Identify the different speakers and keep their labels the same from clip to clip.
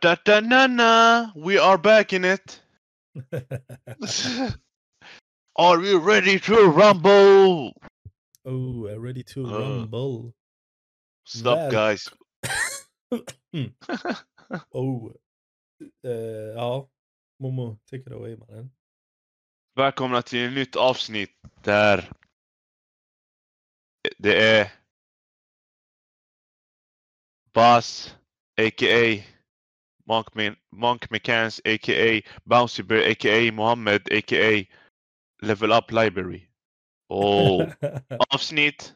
Speaker 1: Da-da-da-da-na-na. We are back in it. Are you ready to rumble?
Speaker 2: oh, I'm ready to
Speaker 1: Uh.
Speaker 2: rumble.
Speaker 1: Stop
Speaker 2: Väl-
Speaker 1: guys.
Speaker 2: Mm. oh. Eh, ja, Momo, take it away mannen.
Speaker 1: Välkomna till ett nytt avsnitt där det är Buzz, a.k.a. Monk, Me- Monk McCanns, a.k.a. Bouncy Bear, a.k.a. Mohammed, a.k.a. Level Up Library. Och avsnitt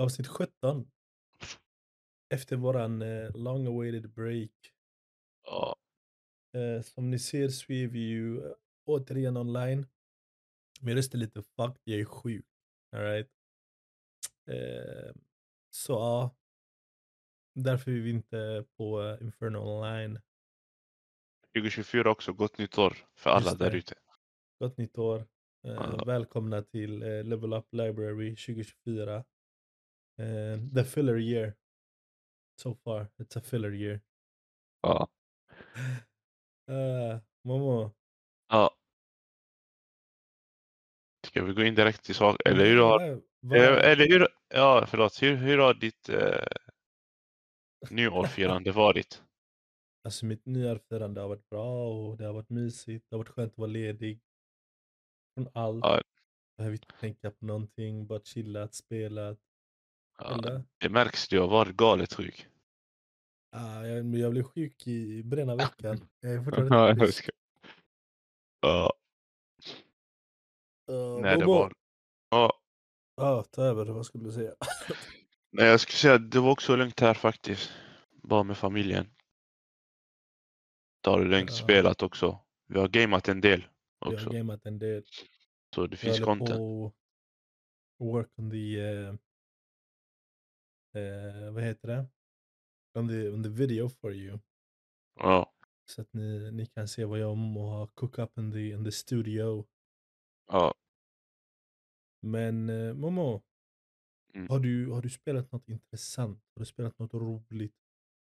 Speaker 2: Avsnitt 17. Efter våran eh, long awaited break.
Speaker 1: ja,
Speaker 2: Eh, som ni ser så är vi ju eh, återigen online. Min röst är lite fucked, jag är sjuk. Alright. Eh, så ja. Därför är vi inte på eh, Inferno online.
Speaker 1: 2024 också, gott nytt år för alla där ute.
Speaker 2: Gott nytt år. Eh. Välkomna till eh, Level Up Library 2024. Eh, the filler year. So far, it's a filler year.
Speaker 1: Ja.
Speaker 2: Uh, Momo.
Speaker 1: ja. Ska vi gå in direkt till sak? Eller hur har Eh, Eller hur, ja förlåt, hur, hur har ditt eh, nyårsfirande varit?
Speaker 2: Alltså mitt nyårsfirande har varit bra och det har varit mysigt. Det har varit skönt att vara ledig. Från allt.
Speaker 1: Ja.
Speaker 2: Behöver inte tänka på någonting. Bara chillat, spelat.
Speaker 1: Ja, det märks, du har varit galet sjuk.
Speaker 2: Ah, jag, jag blev sjuk i början av veckan. Jag är fortfarande frisk.
Speaker 1: ska- Ja,
Speaker 2: Uh,
Speaker 1: nej det var... Ja,
Speaker 2: Ja, ta över. Vad skulle du säga?
Speaker 1: nej jag skulle säga att det var också lugnt här faktiskt. Bara med familjen. Har det lugnt
Speaker 2: Ja.
Speaker 1: spelat också. Vi har gameat en del också.
Speaker 2: har gameat en del.
Speaker 1: Så det finns content.
Speaker 2: på work on the... eh, eh, vad heter det? On the, on the video for you.
Speaker 1: Ja,
Speaker 2: Så att ni, ni kan se vad jag Momo har cook up in the, in the studio.
Speaker 1: ja.
Speaker 2: Men eh, Momo,
Speaker 1: Mm.
Speaker 2: har, du, har du spelat något intressant? Har du spelat något roligt?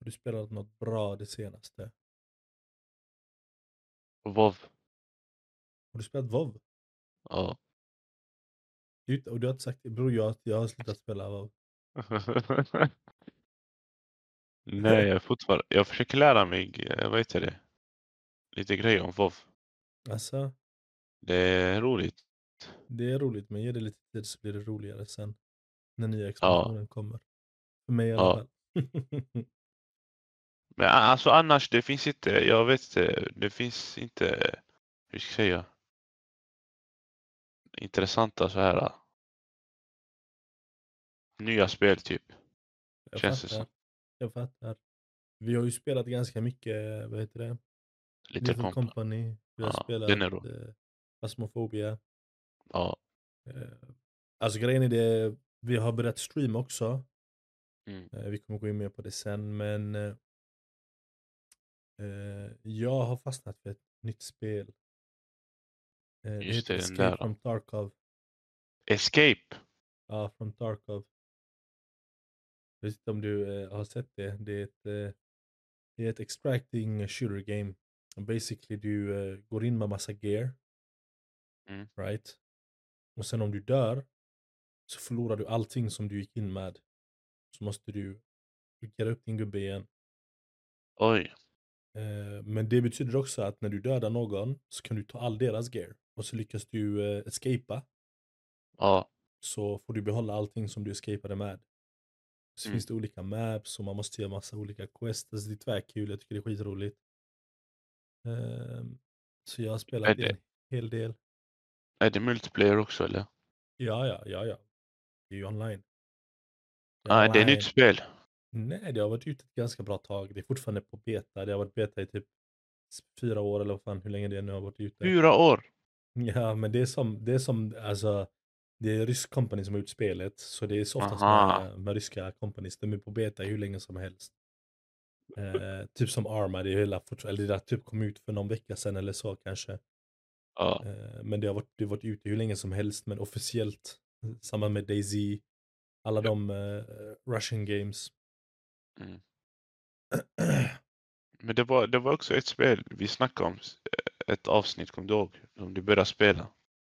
Speaker 2: Har du spelat något bra det senaste?
Speaker 1: WoW.
Speaker 2: Har du spelat WoW?
Speaker 1: Ja.
Speaker 2: Du, och du har inte sagt det, bror jag, jag har slutat spela WoW.
Speaker 1: Nej, jag är fortfarande... Jag försöker lära mig, eh, vad heter det? Lite grejer om WoW.
Speaker 2: Alltså,
Speaker 1: Det är roligt.
Speaker 2: det är roligt men ge det lite tid så blir det roligare sen. När nya expansionen kommer. För mig i alla
Speaker 1: Ja.
Speaker 2: fall.
Speaker 1: Men alltså annars, det finns inte, jag vet inte, det finns inte, hur ska jag säga, intressanta så här nya spel typ.
Speaker 2: jag
Speaker 1: Känns det
Speaker 2: fattar.
Speaker 1: som.
Speaker 2: Jag fattar. Vi har ju spelat ganska mycket, vad heter det? Little
Speaker 1: komp.
Speaker 2: Company. Vi har
Speaker 1: Ja,
Speaker 2: spelat eh, Phasmophobia.
Speaker 1: Ja,
Speaker 2: Eh, alltså grejen är det, vi har börjat streama också.
Speaker 1: Mm.
Speaker 2: Eh, vi kommer gå in mer på det sen, men eh, eh, jag har fastnat för ett nytt spel. Eh, det
Speaker 1: Just det, den
Speaker 2: Escape
Speaker 1: där.
Speaker 2: from Tarkov.
Speaker 1: Escape.
Speaker 2: Ja, från Tarkov. Jag vet inte om du eh, har sett det. Det är ett, eh, det är ett extracting shooter game. Basically du går in med massa gear.
Speaker 1: Mm.
Speaker 2: Right? Och sen om du dör så förlorar du allting som du gick in med. Så måste du skicka upp din gubbe igen.
Speaker 1: Oj,
Speaker 2: Eh, men det betyder också att när du dödar någon så kan du ta all deras gear. Och så lyckas du eh, escapa.
Speaker 1: ja,
Speaker 2: Så får du behålla allting som du escapade med. Så
Speaker 1: Mm.
Speaker 2: finns det olika maps och man måste göra massa olika quests. Alltså det är tvärkul, jag tycker det är skitroligt. Ehm, så jag har spelat
Speaker 1: Är
Speaker 2: det- en hel del.
Speaker 1: är det multiplayer också eller?
Speaker 2: Ja, ja, ja, ja. Det är ju online.
Speaker 1: Nej, det är nytt spel.
Speaker 2: Nej, det har varit ute ett ganska bra tag. Det är fortfarande på beta. Det har varit beta i typ fyra år eller vad fan, hur länge det nu har varit ute.
Speaker 1: Fyra år.
Speaker 2: Ja, men det är som, det är som, alltså, det är rysk company som har gjort spelet. Så det är så oftast med, med ryska companies. De är på beta hur länge som helst. Eh, typ som Arma, det är hela, eller det där typ kom ut för någon vecka sedan eller så kanske.
Speaker 1: Ja,
Speaker 2: Eh, men det har, varit, det har varit ute hur länge som helst, men officiellt. Samma med DayZ, alla
Speaker 1: Ja.
Speaker 2: de eh, Russian games.
Speaker 1: Mm. Men det var, det var också ett spel vi snackade om, s- ett avsnitt, kommer du ihåg? Som du började spela.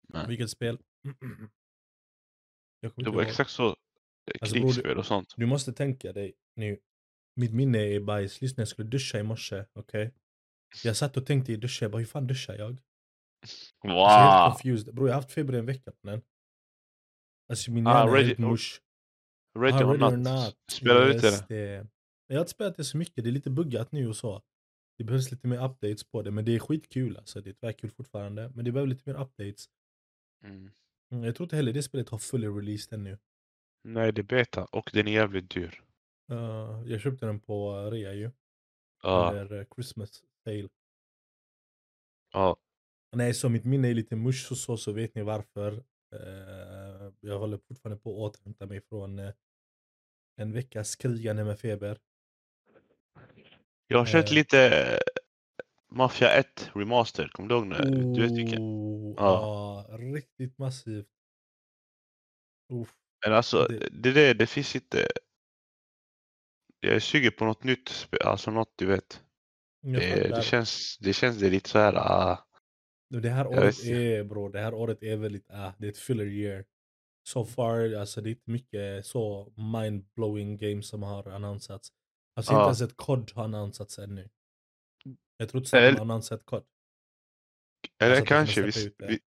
Speaker 1: Nej.
Speaker 2: Vilket spel? Jag
Speaker 1: Det var
Speaker 2: ihåg.
Speaker 1: exakt så. eh,
Speaker 2: Alltså, bror,
Speaker 1: Krigsspel och sånt.
Speaker 2: Du måste tänka dig nu. Mitt minne är bajs. Lyssna, jag skulle duscha i morse. Okej? Jag satt och tänkte i duschen. Jag bara, hur fan duschar jag? Alltså, helt
Speaker 1: Wow!
Speaker 2: confused. Bror, jag har haft feber i en vecka på den. Alltså min
Speaker 1: Ah,
Speaker 2: hjärna är
Speaker 1: ready-
Speaker 2: helt mush.
Speaker 1: Ready,
Speaker 2: Ah,
Speaker 1: or,
Speaker 2: ready
Speaker 1: not.
Speaker 2: or not.
Speaker 1: Spelar du inte det?
Speaker 2: Jag har inte spelat det så mycket. Det är lite buggat nu och så. Det behövs lite mer updates på det. Men det är skitkul alltså. Det är tyvärr kul fortfarande. Men det behöver lite mer updates.
Speaker 1: Mm.
Speaker 2: Mm, Jag tror inte heller det spelet har fully released ännu.
Speaker 1: Nej, det är beta och den är jävligt dyr.
Speaker 2: Uh, jag köpte den på uh, rea ju.
Speaker 1: Ja,
Speaker 2: uh, Christmas sale.
Speaker 1: ja.
Speaker 2: Nej, så mitt minne är lite mush och så, så vet ni varför. Eh, jag håller fortfarande på att återhämta mig från eh, en veckas krigande med feber.
Speaker 1: Jag har kört
Speaker 2: Eh.
Speaker 1: lite Mafia 1 Remaster, kommer du ihåg? när- Du vet vilken? Ja.
Speaker 2: ja. riktigt massivt. Uff.
Speaker 1: Men alltså,
Speaker 2: Det-
Speaker 1: det, det, det finns inte... Jag är sugen på något nytt, spe- alltså något du vet. Det, det, känns, det känns det lite så här. ah,
Speaker 2: det här året är bror, det här året är väldigt, ah, det är ett filler year. So far, alltså det är inte mycket så mind-blowing games som har annonsats. Alltså inte
Speaker 1: Ja.
Speaker 2: ens ett COD har annonsats ännu. Jag tror inte snart de
Speaker 1: Eller-
Speaker 2: har annonsat COD.
Speaker 1: Eller
Speaker 2: Alltså att de
Speaker 1: kanske, vi, vi,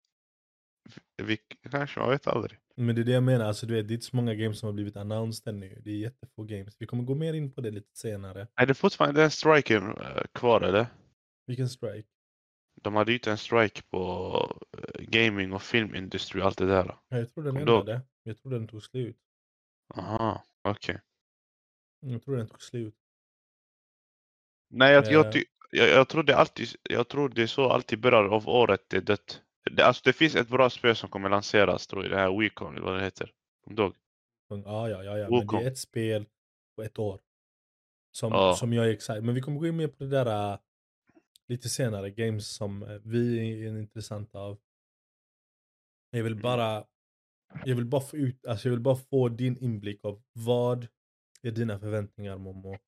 Speaker 1: vi, kanske, man vet aldrig.
Speaker 2: Men det är det jag menar, alltså du vet, det är inte så många games som har blivit annonsed ännu. Det är jättefå games. Vi kommer gå mer in på det lite senare.
Speaker 1: Är det fortfarande den striken eh, kvar eller?
Speaker 2: Vilken strike?
Speaker 1: De hade ju inte en strike på eh, gaming och filmindustri och allt det där.
Speaker 2: Ja, Jag tror den ändrade. Jag tror den tog slut.
Speaker 1: Aha, okej.
Speaker 2: Jag tror den tog slut.
Speaker 1: Nej, jag,
Speaker 2: Eh.
Speaker 1: jag, ty, jag, jag tror det alltid, jag tror det är så alltid börjar av året det är dött. Det, alltså det finns ett bra spel som kommer lanseras tror jag, det här Wecon eller vad det heter. Kommer du ihåg?
Speaker 2: Ja, ja, ja, ja. Men det är ett spel på ett år. Som,
Speaker 1: Ja.
Speaker 2: som jag är excited. Men vi kommer gå in mer på det där äh, lite senare. Games som äh, vi är intressanta av. Jag vill
Speaker 1: Mm.
Speaker 2: bara jag vill bara få ut, alltså jag vill bara få din inblick av vad är dina förväntningar Momo?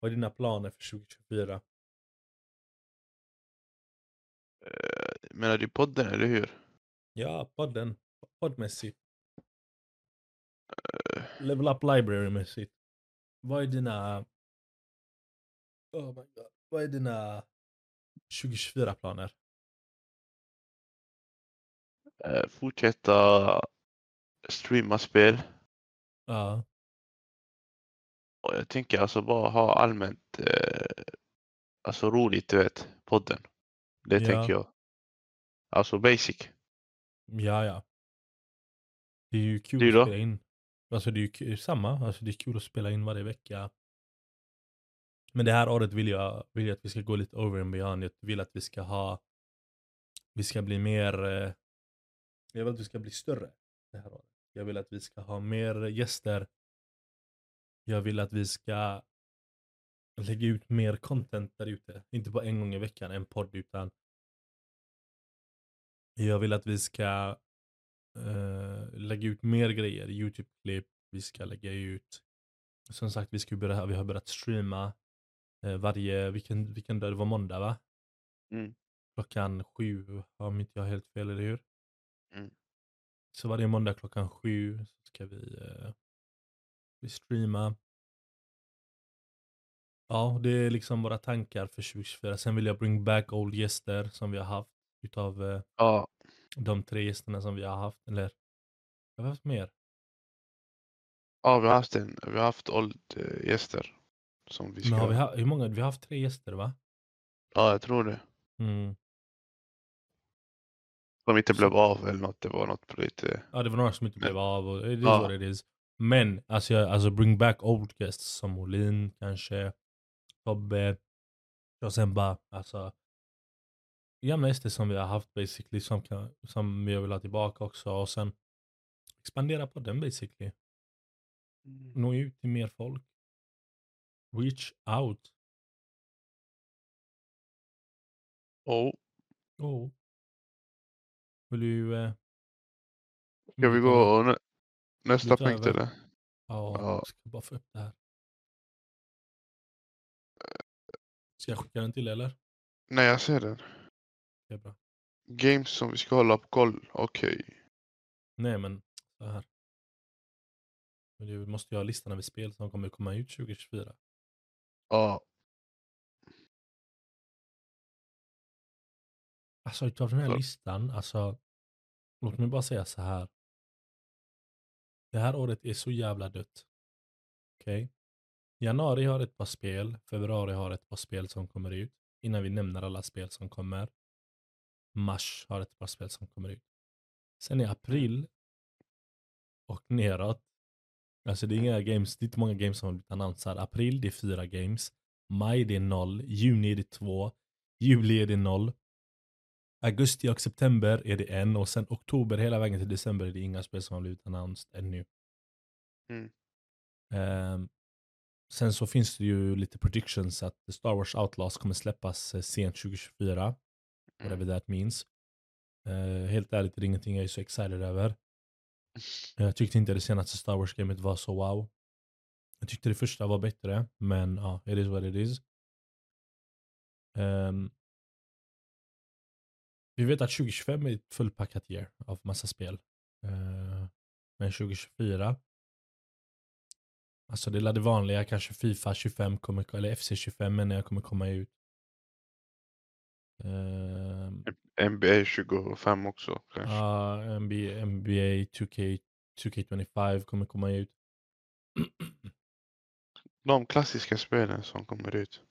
Speaker 2: Vad är dina planer för 2024?
Speaker 1: Eh, Menar du podden eller hur?
Speaker 2: Ja, podden. Poddmässigt.
Speaker 1: Eh,
Speaker 2: Level Up Library-mässigt. Vad är dina... Oh my god. Vad är dina 2024-planer?
Speaker 1: eh, fortsätta streama spel.
Speaker 2: Ja.
Speaker 1: Och jag tänker alltså bara ha allmänt eh, alltså roligt, du vet, podden. Det
Speaker 2: Ja.
Speaker 1: tänker jag. Alltså basic.
Speaker 2: Ja, ja. Det är ju kul att spela in. Alltså det är ju samma. Alltså det är kul att spela in varje vecka. Men det här året vill jag, vill jag att vi ska gå lite over and beyond. Jag vill att vi ska ha... Vi ska bli mer... eh, Jag vill att vi ska bli större det här året. Jag vill att vi ska ha mer gäster. Jag vill att vi ska lägga ut mer content där ute. Inte bara en gång i veckan, en podd, utan jag vill att vi ska eh, lägga ut mer grejer, YouTube-klipp, vi ska lägga ut, som sagt vi, ska börja, vi har börjat streama varje, vilken, vilken dag, det var måndag va?
Speaker 1: Mm.
Speaker 2: Klockan sju, om inte jag har helt fel, eller hur?
Speaker 1: Mm.
Speaker 2: Så varje måndag klockan sju så ska vi, eh, vi streama. Ja, det är liksom våra tankar för 2024. Sen vill jag bring back old gäster som vi har haft utav eh,
Speaker 1: Ja,
Speaker 2: de tre gästerna som vi har haft. Eller, jag har haft mer.
Speaker 1: ja vi har haft en, vi har haft old eh, gäster. Som vi ska...
Speaker 2: Men har vi, ha, hur många? Vi har haft tre gäster va?
Speaker 1: Ja, jag tror det.
Speaker 2: Mm.
Speaker 1: Som inte blev av eller något. Det var något på lite...
Speaker 2: Ja, det var några som inte blev av och it is
Speaker 1: Ja.
Speaker 2: what it is. Men, alltså, jag, alltså bring back old guests som Olin kanske, Tobbe, och sen bara, alltså gamla gäster som vi har haft basically som, kan, som vi vill ha tillbaka också och sen expandera på den basically. Nå ut till mer folk. Reach out.
Speaker 1: Oh,
Speaker 2: Oh. Vill du... Eh,
Speaker 1: ska vi gå nä- nästa
Speaker 2: ta
Speaker 1: punkt eller?
Speaker 2: Ja,
Speaker 1: Ja.
Speaker 2: jag ska bara få upp det här. Ska jag skicka den till eller?
Speaker 1: Nej, jag ser den.
Speaker 2: Det är bra.
Speaker 1: Games som vi ska hålla på koll. Okej.
Speaker 2: Nej men, så här. Du måste ju ha listan över spel som kommer komma ut 2024.
Speaker 1: Ja.
Speaker 2: Alltså utav den här
Speaker 1: Ja.
Speaker 2: listan, alltså. Låt mig bara säga så här. Det här året är så jävla dött. Okej? Januari har ett par spel, februari har ett par spel som kommer ut. Innan vi nämner alla spel som kommer. Mars har ett par spel som kommer ut. Sen i april och neråt. Alltså det är inga games, det är inte många games som har blivit annonsade. April det är fyra games. Maj det är noll. Juni är det två. Juli är det noll. Augusti och september är det en och sen oktober hela vägen till december är det inga spel som har blivit annonsed ännu.
Speaker 1: Mm.
Speaker 2: Ehm, sen så finns det ju lite predictions att Star Wars Outlaws kommer släppas eh, sent 2024. Whatever
Speaker 1: Mm.
Speaker 2: that means. Eh, helt ärligt är det ingenting jag är så excited över. Eh, jag tyckte inte det senaste Star Wars-gamet var så wow. Jag tyckte det första var bättre, men ja, it is what it is. Um, vi vet att 2025 är ett fullpackat year av massa spel. Uh, men 2024, alltså det är det vanliga, kanske Fifa 25 kommer, eller FC 25 men jag kommer komma ut. Ehm,
Speaker 1: NBA 25 också kanske.
Speaker 2: Ja, NBA, NBA 2K, 2K25 kommer komma ut.
Speaker 1: De klassiska spelen som kommer ut.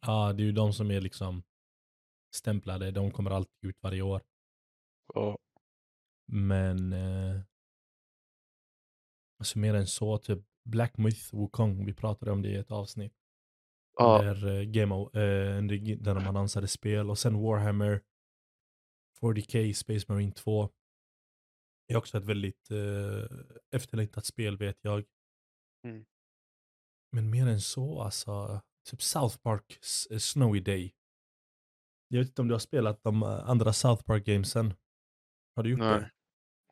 Speaker 2: Ja, det är ju de som är liksom stämplade. De kommer alltid ut varje år.
Speaker 1: Ja.
Speaker 2: Men eh, alltså mer än så, typ Black Myth Wukong, vi pratade om det i ett avsnitt.
Speaker 1: Ja.
Speaker 2: Där, eh, Game of, eh, där de annonsade spel och sen Warhammer 40K Space Marine 2. Det är också ett väldigt eh, efterlängtat spel vet jag.
Speaker 1: Mm.
Speaker 2: Men mer än så, alltså. Typ South Park eh, Snowy Day. Jag vet inte om du har spelat de eh, andra South Park gamesen. Har du gjort
Speaker 1: Nej.
Speaker 2: det?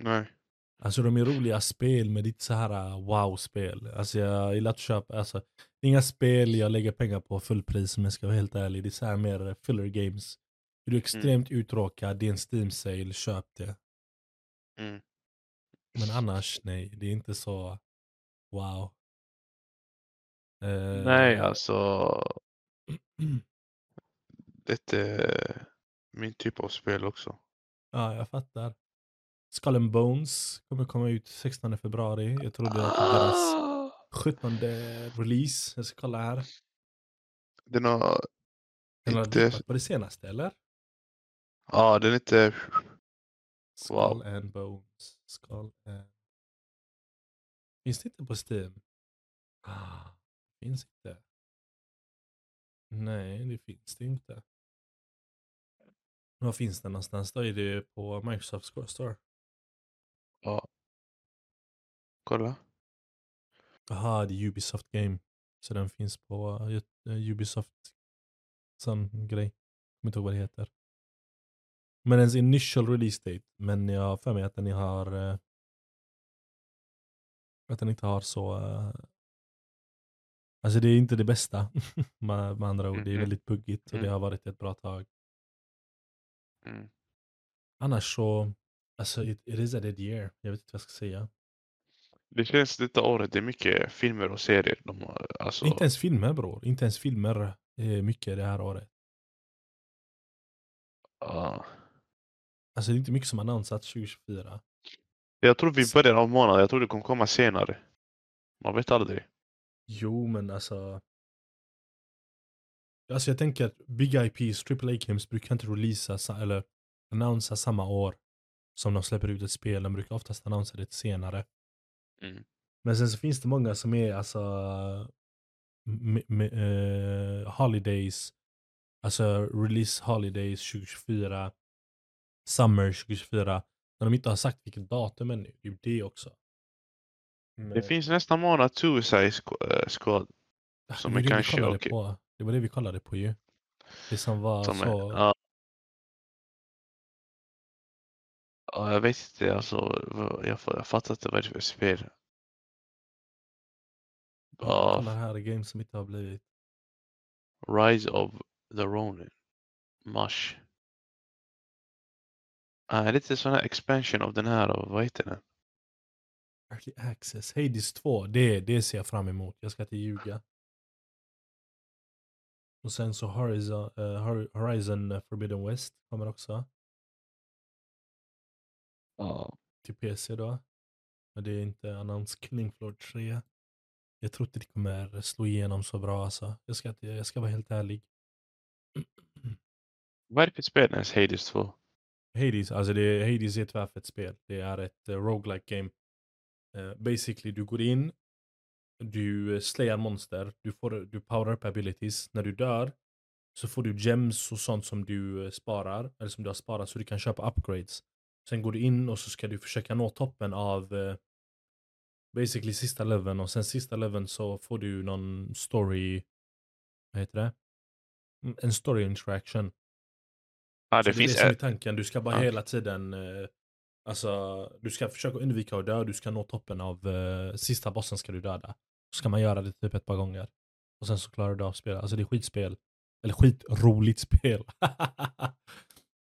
Speaker 1: Nej.
Speaker 2: Alltså de är roliga spel men det är inte så här uh, wow-spel. Alltså jag gillar att köpa, alltså inga spel jag lägger pengar på fullpris om jag ska vara helt ärlig. Det är så här mer filler games. Är du extremt uttråkad, det är en Steam sale, köp det.
Speaker 1: Mm.
Speaker 2: Men annars, nej, det är inte så wow. Eh,
Speaker 1: Nej, alltså. Det är min typ av spel också.
Speaker 2: Ja, jag fattar. Skull and Bones kommer komma ut 16 februari. Jag tror det är typ deras
Speaker 1: Ah!
Speaker 2: 17 release. Jag ska kolla här.
Speaker 1: Den har
Speaker 2: Den har
Speaker 1: inte...
Speaker 2: på det senaste eller?
Speaker 1: Ja, den är inte...
Speaker 2: Skull
Speaker 1: Wow.
Speaker 2: and Bones. Skull and... Finns det inte på Steam? Ah, finns inte. Nej, det finns det inte. Var finns den någonstans? Då är det på Microsoft Store.
Speaker 1: Ja. Kolla.
Speaker 2: Jaha, det är Ubisoft Game. Så den finns på uh, Ubisoft sån grej. Jag kommer inte ihåg vad det heter. Men ens initial release date. Men jag har för mig att den har uh, att den inte har så uh, Alltså det är inte det bästa med, med andra ord. Det är väldigt buggigt och det
Speaker 1: Mm.
Speaker 2: har varit ett bra tag.
Speaker 1: Mm.
Speaker 2: Annars så, alltså it, it is a dead year. Jag vet inte vad jag ska säga.
Speaker 1: Det känns detta året, det är mycket filmer och serier. De har, alltså,
Speaker 2: Inte ens filmer bror. Inte ens filmer är mycket det här året.
Speaker 1: ja.
Speaker 2: Alltså det är inte mycket som annonsats 2024.
Speaker 1: Jag tror vi börjar av månaden, jag tror det kommer komma senare. Man vet aldrig.
Speaker 2: Jo, men alltså. Alltså jag tänker att Big IPs, AAA games brukar inte releasa sa- eller annonsa samma år som de släpper ut ett spel. De brukar oftast annonsera det senare.
Speaker 1: Mm.
Speaker 2: Men sen så finns det många som är alltså eh, holidays, alltså release holidays 2024, summer 2024, när de inte har sagt vilket datum ännu. Det är ju det också. Men-
Speaker 1: Det finns nästa månad Suicide eh, Squad.
Speaker 2: Ah,
Speaker 1: som
Speaker 2: det
Speaker 1: är
Speaker 2: det
Speaker 1: kanske
Speaker 2: vi kollade på. Det var det vi kollade på ju. Det som var
Speaker 1: Som är,
Speaker 2: så...
Speaker 1: ja. Ja, jag vet inte alltså. Jag, jag fattar inte vad det är för spel.
Speaker 2: Ja, kolla här, game som inte har blivit.
Speaker 1: Rise of The Ronin. Mars. Ah, lite sån här expansion av den här, och vad heter den?
Speaker 2: Early Access. Hades 2, det, det ser jag fram emot. Jag ska inte ljuga. Och sen så Horizon, eh, Horizon Forbidden West kommer också.
Speaker 1: Ja.
Speaker 2: Till PC då. Men det är inte annons Killing Floor 3. Jag tror inte det kommer slå igenom så bra alltså. Jag ska, jag ska vara helt ärlig.
Speaker 1: Vad är det för spel ens Hades 2?
Speaker 2: Hades, alltså det, Hades är ett tvärfett spel. Det är ett uh, roguelike game. Uh, basically, du går in, du uh, slayar monster, du, får, du power up abilities. När du dör så får du gems och sånt som du sparar, eller som du har sparat så du kan köpa upgrades. Sen går du in och så ska du försöka nå toppen av uh, basically sista leveln och sen sista leveln så får du någon story, vad heter det? Mm, En story interaction.
Speaker 1: Ah,
Speaker 2: Så
Speaker 1: det
Speaker 2: det är
Speaker 1: finns
Speaker 2: det som är tanken. Du ska bara
Speaker 1: Ja.
Speaker 2: hela tiden, eh, alltså du ska försöka undvika att dö, du ska nå toppen av eh, sista bossen ska du döda. Så ska man göra det typ ett par gånger. Och sen så klarar du av spelet. Alltså det är skitspel. Eller skitroligt spel.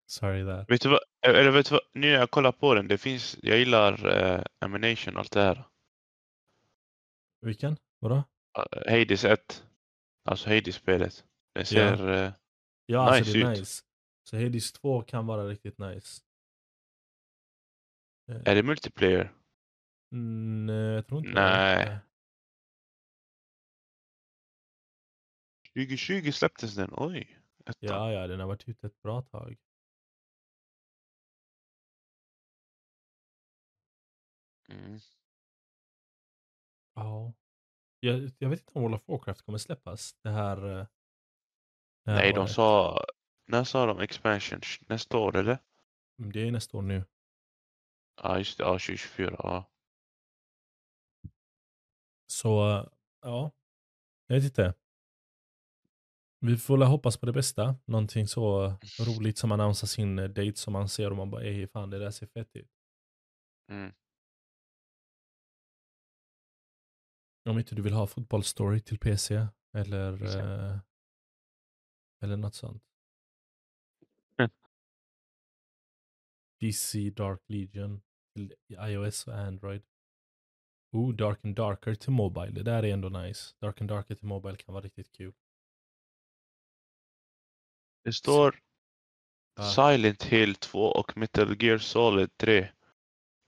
Speaker 2: Sorry där.
Speaker 1: Vet du vad? Eller vet du vad? Nu när jag kollar på den, det finns, jag gillar uh, Amination och allt det här.
Speaker 2: Vilken? Vadå?
Speaker 1: Uh, Hades 1. Alltså Hades-spelet. Den ser... eh,
Speaker 2: Ja, alltså
Speaker 1: Nice
Speaker 2: det är
Speaker 1: ut.
Speaker 2: nice. Så Hades 2 kan vara riktigt nice. Eh,
Speaker 1: är det multiplayer?
Speaker 2: Mm, nej, jag tror inte
Speaker 1: Nej.
Speaker 2: det.
Speaker 1: 2020 släpptes den, oj.
Speaker 2: Ja, ja, den har varit ute ett bra tag.
Speaker 1: Mm.
Speaker 2: Ja. Jag, jag vet inte om World of Warcraft kommer släppas det här, eh, det här
Speaker 1: Nej, de
Speaker 2: året.
Speaker 1: sa... När sa de expansion? Nästa år eller?
Speaker 2: Mm, Det är nästa år nu.
Speaker 1: Ja, just det. Ja, 2024. Ja.
Speaker 2: Så, eh, ja. Jag vet inte. Vi får väl hoppas på det bästa. Någonting så eh, roligt som annonsar sin eh, date som man ser och man bara, ej fan det där ser fett ut.
Speaker 1: Mm.
Speaker 2: Om inte du vill ha fotbollsstory till PC eller, eh, eller något sånt.
Speaker 1: Mm.
Speaker 2: DC Dark Legion till iOS och Android. Oh, Dark and Darker till Mobile. Det där är ändå nice. Dark and Darker till Mobile kan vara riktigt kul.
Speaker 1: Det står
Speaker 2: Ja.
Speaker 1: Silent Hill 2 och Metal Gear Solid 3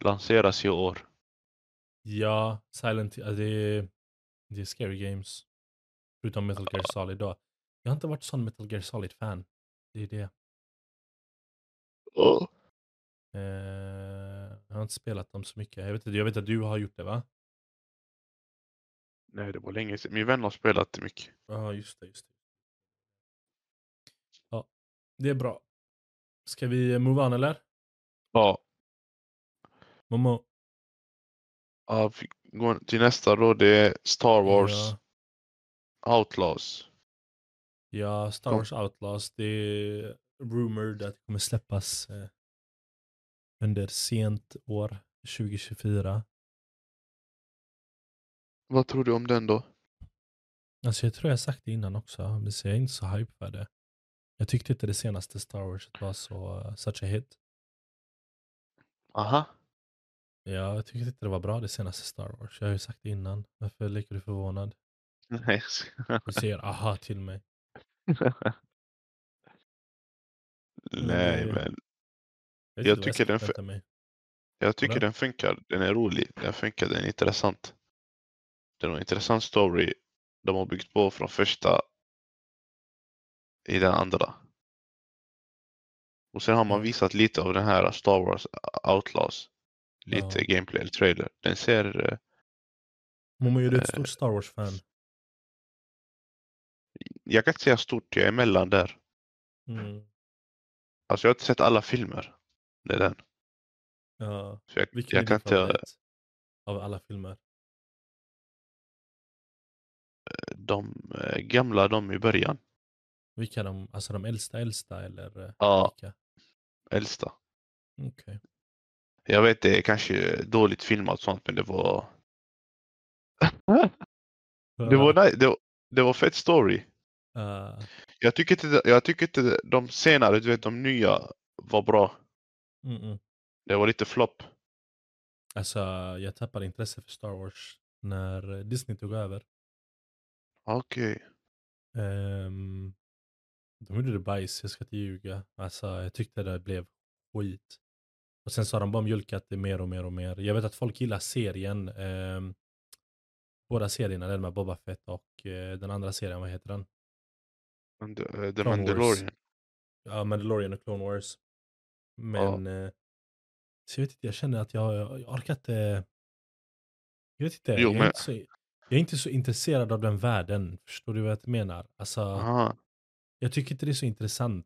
Speaker 1: lanseras i år.
Speaker 2: Ja, Silent ja, det är, det är Scary Games. Förutom Metal Gear Solid då. Jag har inte varit sån Metal Gear Solid-fan. Det är det.
Speaker 1: Oh.
Speaker 2: Eh, jag har inte spelat dem så mycket. Jag vet, inte- jag vet att du har gjort det va?
Speaker 1: Nej, det var länge sedan. Min vän har spelat det mycket.
Speaker 2: Ja, just det, just det. Ja, det är bra. Ska vi move on eller?
Speaker 1: Ja,
Speaker 2: Momo?
Speaker 1: Ja vi går till nästa då. Det är Star Wars
Speaker 2: Ja,
Speaker 1: Outlaws.
Speaker 2: ja, Star
Speaker 1: Kom.
Speaker 2: Wars Outlaws. Det är rumored att det kommer släppas eh, under sent år 2024.
Speaker 1: Vad tror du om den då?
Speaker 2: Alltså jag tror jag sagt det innan också, men jag är inte så hype för det. Jag tyckte inte det senaste Star Wars var så, uh, such a hit.
Speaker 1: Aha.
Speaker 2: Ja, jag tyckte inte det var bra det senaste Star Wars. Jag har ju sagt det innan. Varför leker du förvånad?
Speaker 1: Nej.
Speaker 2: Du säger aha till mig.
Speaker 1: Nej, men
Speaker 2: Jag,
Speaker 1: Jag tycker den
Speaker 2: mig.
Speaker 1: jag tycker den funkar. Den är rolig. Den funkar. Den är intressant. Det är en intressant story de har byggt på från första i den andra. Och sen har man
Speaker 2: Ja.
Speaker 1: visat lite av den här Star Wars Outlaws. Lite
Speaker 2: Ja.
Speaker 1: gameplay eller trailer. Den ser... eh,
Speaker 2: Momo, är du ett
Speaker 1: Eh.
Speaker 2: stort Star Wars-fan?
Speaker 1: Jag kan inte säga stort, jag är emellan där.
Speaker 2: Mm.
Speaker 1: Alltså jag har inte sett alla filmer. Det är den.
Speaker 2: Ja.
Speaker 1: Så jag,
Speaker 2: Vilken
Speaker 1: jag
Speaker 2: är din
Speaker 1: inte...
Speaker 2: favorit? Av alla filmer?
Speaker 1: De eh, gamla, de i början.
Speaker 2: Vilka de? Alltså de äldsta äldsta eller?
Speaker 1: Ja.
Speaker 2: Vilka?
Speaker 1: Äldsta.
Speaker 2: Okej.
Speaker 1: Jag vet det är kanske dåligt filmat sånt men det var... Det var, det var, det var fett story.
Speaker 2: Eh,
Speaker 1: Jag tycker inte, jag tycker inte de senare, du vet de nya var bra.
Speaker 2: Mm-mm.
Speaker 1: Det var lite flopp.
Speaker 2: Alltså, jag tappade intresse för Star Wars när Disney tog över.
Speaker 1: Okej.
Speaker 2: Ehm, de gjorde det bajs, jag ska inte ljuga. Alltså, jag tyckte det blev skit. Och sen så har de bara mjölkat det mer och mer och mer. Jag vet att folk gillar serien. ehm, båda serierna, den med Boba Fett och eh, den andra serien, vad heter den?
Speaker 1: And- eh, The
Speaker 2: Clone
Speaker 1: Mandalorian.
Speaker 2: Ja, Mandalorian och Clone Wars. Men, eh, så jag vet inte, jag känner att jag, jag orkar inte. Jag vet inte,
Speaker 1: Jo,
Speaker 2: jag, är
Speaker 1: men-
Speaker 2: inte så, jag är inte så intresserad av den världen. Förstår du vad jag menar? Alltså,
Speaker 1: Aha.
Speaker 2: jag tycker inte det är så intressant.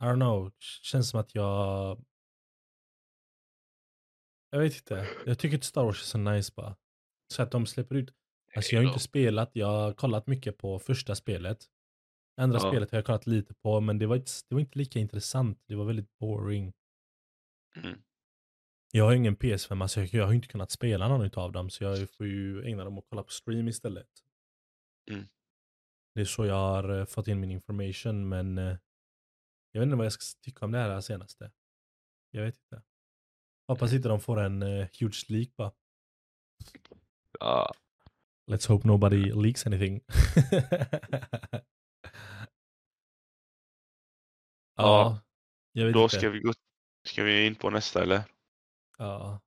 Speaker 2: I don't know, känns som att jag... Jag vet inte, jag tycker inte Star Wars är så nice bara. Så att de släpper ut, alltså jag har inte spelat, jag har kollat mycket på första spelet. Andra
Speaker 1: Ja.
Speaker 2: spelet har jag kollat lite på, men det var, inte, det var inte lika intressant. Det var väldigt boring.
Speaker 1: Mm.
Speaker 2: Jag har ingen PS5, alltså jag, har inte kunnat spela någon av dem, så jag får ju ägna dem att kolla på stream istället.
Speaker 1: Mm.
Speaker 2: Det är så jag har eh, fått in min information, men eh, jag vet inte vad jag ska tycka om det här senaste. Jag vet inte. Hoppas inte de får en uh, huge leak bara.
Speaker 1: Ja,
Speaker 2: Let's hope nobody leaks anything. ja, jag vet
Speaker 1: då ska vi, gå, ska vi in på nästa eller?
Speaker 2: Ja.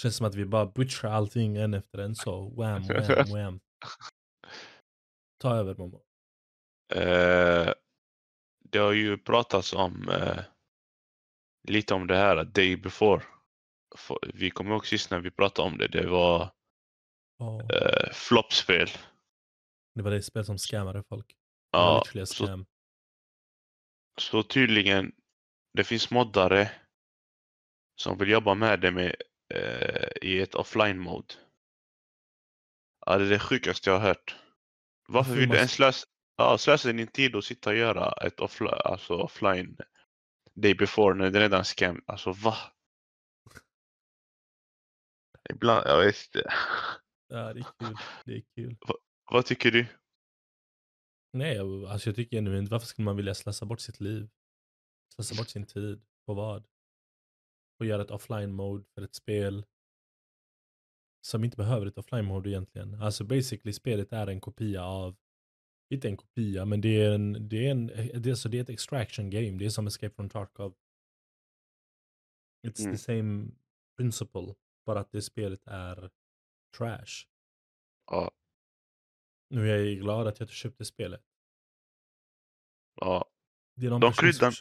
Speaker 2: Känns som att vi bara butchar allting en efter en så. Wham, wham, wham. Ta över Momo.
Speaker 1: Eh, det har ju pratats om eh, lite om det här day before. Vi kommer ihåg sist när vi pratade om det, det var
Speaker 2: Ja,
Speaker 1: eh, floppspel.
Speaker 2: det var det spel som scammade folk.
Speaker 1: Ja, så, så tydligen, det finns moddare som vill jobba med det med, eh, i ett offline mode. Ja, det är det sjukaste jag har hört. Varför vill du ens slösa, ja, slösa din tid och sitta och göra ett offline, alltså offline day before när det redan scam? Alltså va? Ibland, jag vet inte.
Speaker 2: Ja, det är kul. Det är kul.
Speaker 1: Vad tycker du?
Speaker 2: Nej, alltså jag tycker genuint, varför skulle man vilja slösa bort sitt liv? Slösa bort sin tid. På vad? Och göra ett offline mode för ett spel som inte behöver ett offline mode egentligen. Alltså basically spelet är en kopia av, inte en kopia, men det är en, det är en, det är, så det är ett extraction game. Det är som Escape from Tarkov. It's
Speaker 1: Mm.
Speaker 2: the same principle, bara att det spelet är trash.
Speaker 1: Ja,
Speaker 2: Nu är jag glad att jag köpte spelet.
Speaker 1: ja.
Speaker 2: Det är någon
Speaker 1: De kryddar-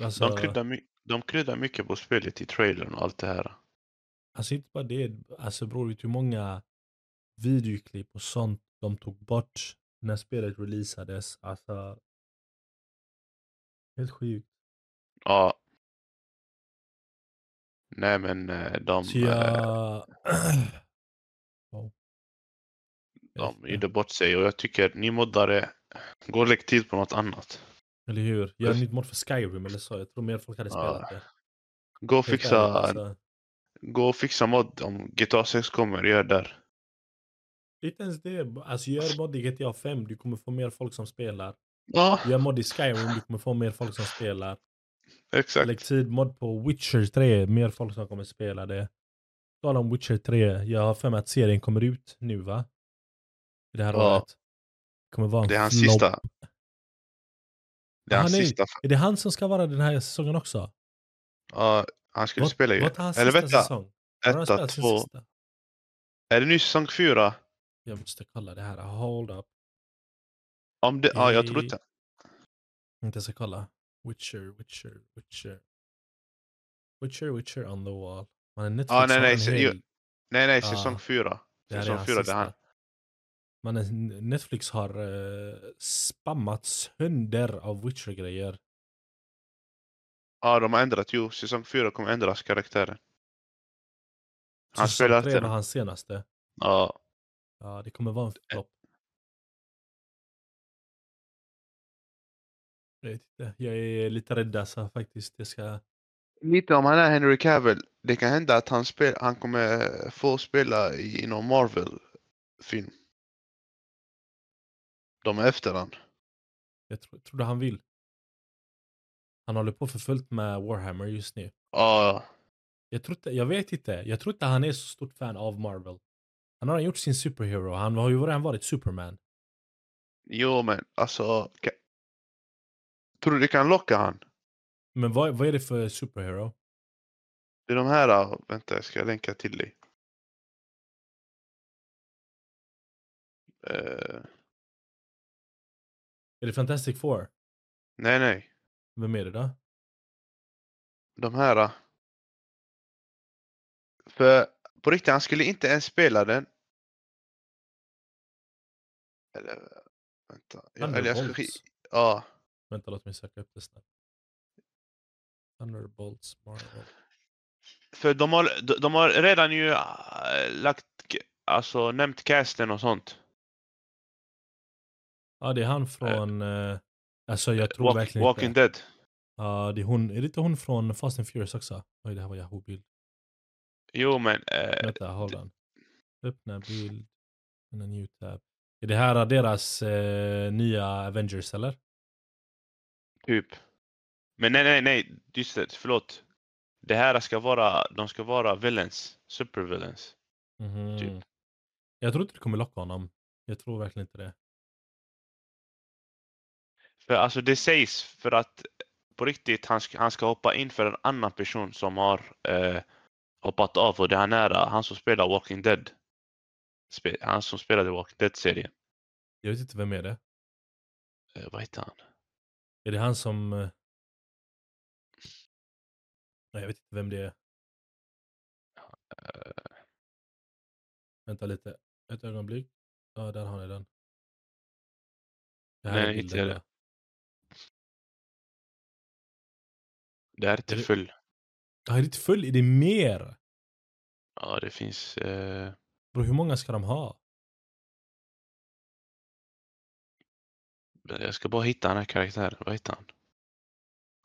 Speaker 2: Alltså,
Speaker 1: De, kryddar de kryddar mycket på spelet i trailern och allt det här.
Speaker 2: alltså inte bara det, alltså bror vet du hur många videoklipp och sånt de tog bort när spelet releasades. Alltså, helt sjukt.
Speaker 1: Ja. Nej men eh, de,
Speaker 2: Så
Speaker 1: eh,
Speaker 2: jag... wow. Jag vet
Speaker 1: de gjorde bort sig och jag tycker ni moddare, gå och lägg tid på något annat.
Speaker 2: Eller hur? Gör ett nytt mod för Skyrim eller så. Jag tror mer folk hade
Speaker 1: Ja,
Speaker 2: spelat det.
Speaker 1: Gå och fixa,
Speaker 2: alltså.
Speaker 1: gå och fixa mod om GTA 6 kommer, gör där.
Speaker 2: Inte ens det. Alltså gör mod i GTA 5, du kommer få mer folk som spelar.
Speaker 1: Ja,
Speaker 2: Gör mod i Skyrim, du kommer få mer folk som spelar.
Speaker 1: exakt.
Speaker 2: Lägg tid mod på Witcher 3, mer folk som kommer spela det. Tala om Witcher 3, jag har för mig att serien kommer ut nu va? I det här
Speaker 1: Ja.
Speaker 2: året. Det kommer vara en
Speaker 1: Det är hans
Speaker 2: flopp.
Speaker 1: sista. Det är
Speaker 2: Ah,
Speaker 1: hans
Speaker 2: nej.
Speaker 1: sista.
Speaker 2: Är det han som ska vara den här säsongen också?
Speaker 1: Ja, han skulle spela ju.
Speaker 2: Är hans
Speaker 1: Eller
Speaker 2: sista
Speaker 1: vänta,
Speaker 2: säsong?
Speaker 1: Etta, två. Är det ny säsong fyra?
Speaker 2: Jag måste kolla det här. Hold up.
Speaker 1: Om det, ja, jag tror inte.
Speaker 2: Inte ska kolla. Witcher, Witcher, Witcher. Witcher, Witcher on the wall. Man, Netflix
Speaker 1: Ja, nej, nej,
Speaker 2: hel...
Speaker 1: jo, Nej, nej, säsong fyra.
Speaker 2: Här är
Speaker 1: Säsong fyra, det är han.
Speaker 2: Man, Netflix har uh, spammat sönder av Witcher-grejer.
Speaker 1: Ja, de har ändrat. Jo, säsong fyra kommer ändras karaktären. Han spelar den.
Speaker 2: hans senaste.
Speaker 1: Ja,
Speaker 2: Ja, det kommer vara en flopp. Jag vet inte. Jag är lite rädd alltså faktiskt. Jag ska...
Speaker 1: lite om han är Henry Cavill. Det kan hända att han, spel, han kommer få spela i någon Marvel-film. De är efter han.
Speaker 2: Jag tro, trodde han vill. Han håller på för fullt med Warhammer just nu.
Speaker 1: Ja,
Speaker 2: Jag, tror inte, jag vet inte. Jag tror inte han är så stort fan av Marvel. Han har gjort sin superhero. Han har ju redan varit Superman.
Speaker 1: jo men alltså. ka- Tror du det kan locka han?
Speaker 2: Men vad, vad är det för superhero?
Speaker 1: Det är de här, ah, vänta jag ska länka till dig. Eh,
Speaker 2: Är det Fantastic Four?
Speaker 1: nej nej,
Speaker 2: Vem är det då?
Speaker 1: de här. ah. För på riktigt, han skulle inte ens spela den. Eller vänta. Jag, eller jag ska, sk-
Speaker 2: Thunderbolts.
Speaker 1: ja,
Speaker 2: Vänta, låt mig söka upp det snabbt. Thunderbolts Marvel.
Speaker 1: för de har, de, de har redan ju ah, lagt, alltså nämnt casten och sånt.
Speaker 2: Ja, det är han från... eh, alltså jag tror
Speaker 1: Walk,
Speaker 2: verkligen
Speaker 1: Walking
Speaker 2: inte.
Speaker 1: Dead.
Speaker 2: Ja, det är hon. Är det inte hon från Fast and Furious också? Oj, det här var Yahoo-bild.
Speaker 1: Jo men, eh,
Speaker 2: Vänta, hold on. Öppna bild. En new tab. Är det här deras eh, nya Avengers eller?
Speaker 1: typ. Men nej nej nej, just det, förlåt. Det här ska vara, de ska vara villains, supervillains.
Speaker 2: Mhm.
Speaker 1: Typ.
Speaker 2: Jag tror inte det kommer locka honom. Jag tror verkligen inte det.
Speaker 1: För alltså det sägs för att på riktigt han ska, han ska hoppa in för en annan person som har eh, hoppat av och det är nära han som spelar Walking Dead. Spe, han som spelade Walking Dead-serien.
Speaker 2: Jag vet inte vem är det.
Speaker 1: Eh, vad heter han?
Speaker 2: Är det han som... eh, Nej, jag vet inte vem det är.
Speaker 1: Eh,
Speaker 2: Vänta lite. Ett ögonblick. Ja, där har ni den. Det här är
Speaker 1: Nej, inte det. det här är inte full.
Speaker 2: Ja, är inte full? Är det mer?
Speaker 1: Ja, det finns... Eh,
Speaker 2: Bro, hur många ska de ha?
Speaker 1: jag ska bara hitta den här karaktären. Vad heter han?